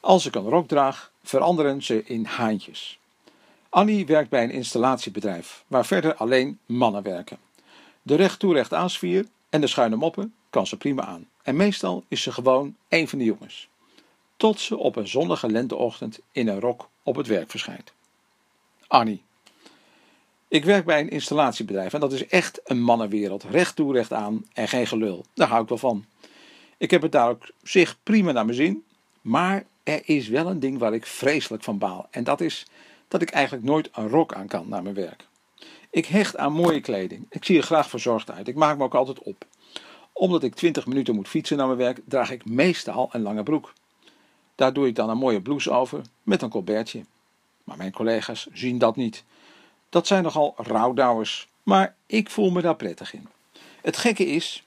Als ik een rok draag, veranderen ze in haantjes. Annie werkt bij een installatiebedrijf, waar verder alleen mannen werken. De recht toe recht aansvier en de schuine moppen kan ze prima aan. En meestal is ze gewoon een van de jongens. Tot ze op een zonnige lenteochtend in een rok op het werk verschijnt. Annie. Ik werk bij een installatiebedrijf en dat is echt een mannenwereld. Recht toe, recht aan en geen gelul. Daar hou ik wel van. Ik heb het daar ook zich prima naar mijn zin. Maar er is wel een ding waar ik vreselijk van baal. En dat is dat ik eigenlijk nooit een rok aan kan naar mijn werk. Ik hecht aan mooie kleding. Ik zie er graag verzorgd uit. Ik maak me ook altijd op. Omdat ik 20 minuten moet fietsen naar mijn werk, draag ik meestal een lange broek. Daar doe ik dan een mooie blouse over met een colbertje. Maar mijn collega's zien dat niet. Dat zijn nogal rouwdouwers, maar ik voel me daar prettig in. Het gekke is,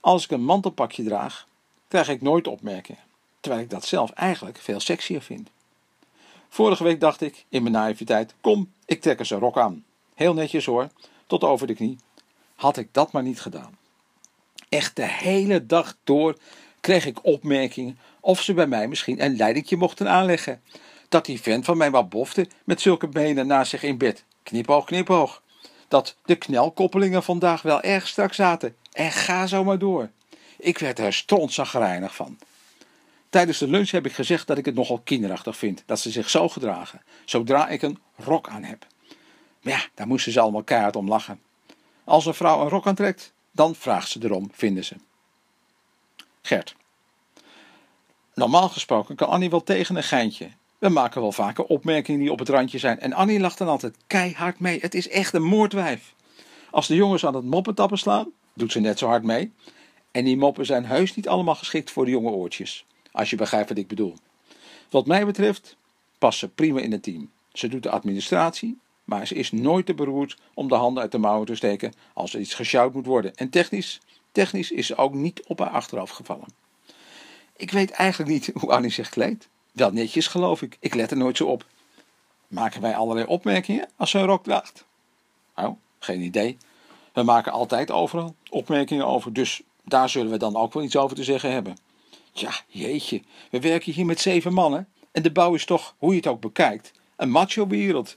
als ik een mantelpakje draag, krijg ik nooit opmerkingen, terwijl ik dat zelf eigenlijk veel sexier vind. Vorige week dacht ik, in mijn naïviteit, kom, ik trek eens een rok aan. Heel netjes hoor, tot over de knie. Had ik dat maar niet gedaan. Echt de hele dag door kreeg ik opmerkingen of ze bij mij misschien een leidingje mochten aanleggen. Dat die vent van mij wat bofte met zulke benen naast zich in bed. Knipoog, knipoog. Dat de knelkoppelingen vandaag wel erg strak zaten. En ga zo maar door. Ik werd er strontzagrijnig van. Tijdens de lunch heb ik gezegd dat ik het nogal kinderachtig vind dat ze zich zo gedragen, zodra ik een rok aan heb. Maar ja, daar moesten ze allemaal keihard om lachen. Als een vrouw een rok aantrekt, dan vraagt ze erom, vinden ze. Gert. Normaal gesproken kan Annie wel tegen een geintje. We maken wel vaker opmerkingen die op het randje zijn. En Annie lacht dan altijd keihard mee. Het is echt een moordwijf. Als de jongens aan het moppentappen slaan, doet ze net zo hard mee. En die moppen zijn heus niet allemaal geschikt voor de jonge oortjes. Als je begrijpt wat ik bedoel. Wat mij betreft past ze prima in het team. Ze doet de administratie, maar ze is nooit te beroerd om de handen uit de mouwen te steken als er iets gesjouwd moet worden. En technisch, technisch is ze ook niet op haar achteraf gevallen. Ik weet eigenlijk niet hoe Annie zich kleedt. Wel netjes geloof ik, ik let er nooit zo op. Maken wij allerlei opmerkingen als ze een rok draagt? Nou, geen idee. We maken altijd overal opmerkingen over, dus daar zullen we dan ook wel iets over te zeggen hebben. Tja, jeetje, we werken hier met zeven mannen en de bouw is toch, hoe je het ook bekijkt, een macho-wereld.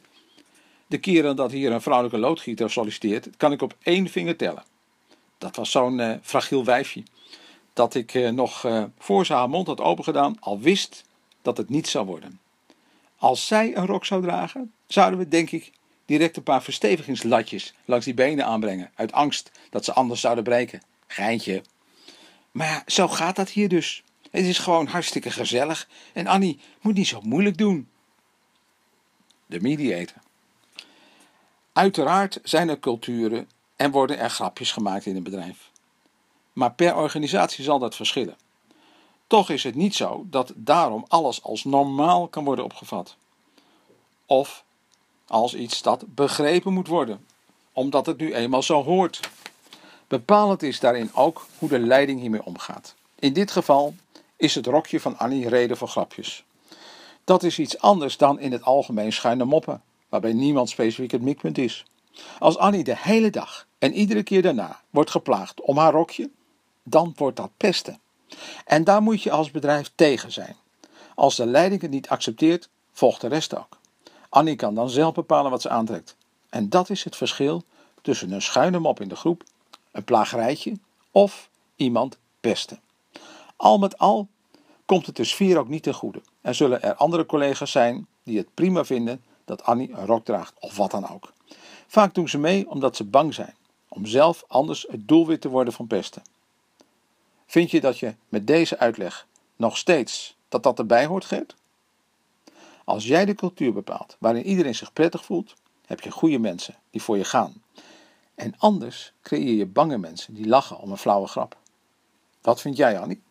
De keren dat hier een vrouwelijke loodgieter solliciteert, kan ik op één vinger tellen. Dat was zo'n uh, fragiel wijfje, dat ik uh, nog uh, voor ze haar mond had opengedaan, al wist dat het niet zou worden. Als zij een rok zou dragen, zouden we, denk ik, direct een paar verstevigingslatjes langs die benen aanbrengen, uit angst dat ze anders zouden breken. Geintje. Maar ja, zo gaat dat hier dus. Het is gewoon hartstikke gezellig en Annie moet niet zo moeilijk doen. De mediator. Uiteraard zijn er culturen en worden er grapjes gemaakt in een bedrijf. Maar per organisatie zal dat verschillen. Toch is het niet zo dat daarom alles als normaal kan worden opgevat. Of als iets dat begrepen moet worden, omdat het nu eenmaal zo hoort. Bepalend is daarin ook hoe de leiding hiermee omgaat. In dit geval is het rokje van Annie reden voor grapjes. Dat is iets anders dan in het algemeen schuine moppen, waarbij niemand specifiek het mikpunt is. Als Annie de hele dag en iedere keer daarna wordt geplaagd om haar rokje, dan wordt dat pesten. En daar moet je als bedrijf tegen zijn. Als de leiding het niet accepteert, volgt de rest ook. Annie kan dan zelf bepalen wat ze aantrekt. En dat is het verschil tussen een schuine mop in de groep, een plagerijtje of iemand pesten. Al met al komt het de sfeer ook niet ten goede en zullen er andere collega's zijn die het prima vinden dat Annie een rok draagt of wat dan ook. Vaak doen ze mee omdat ze bang zijn om zelf anders het doelwit te worden van pesten. Vind je dat je met deze uitleg nog steeds dat dat erbij hoort, Gert? Als jij de cultuur bepaalt waarin iedereen zich prettig voelt, heb je goede mensen die voor je gaan. En anders creëer je bange mensen die lachen om een flauwe grap. Wat vind jij, Annie?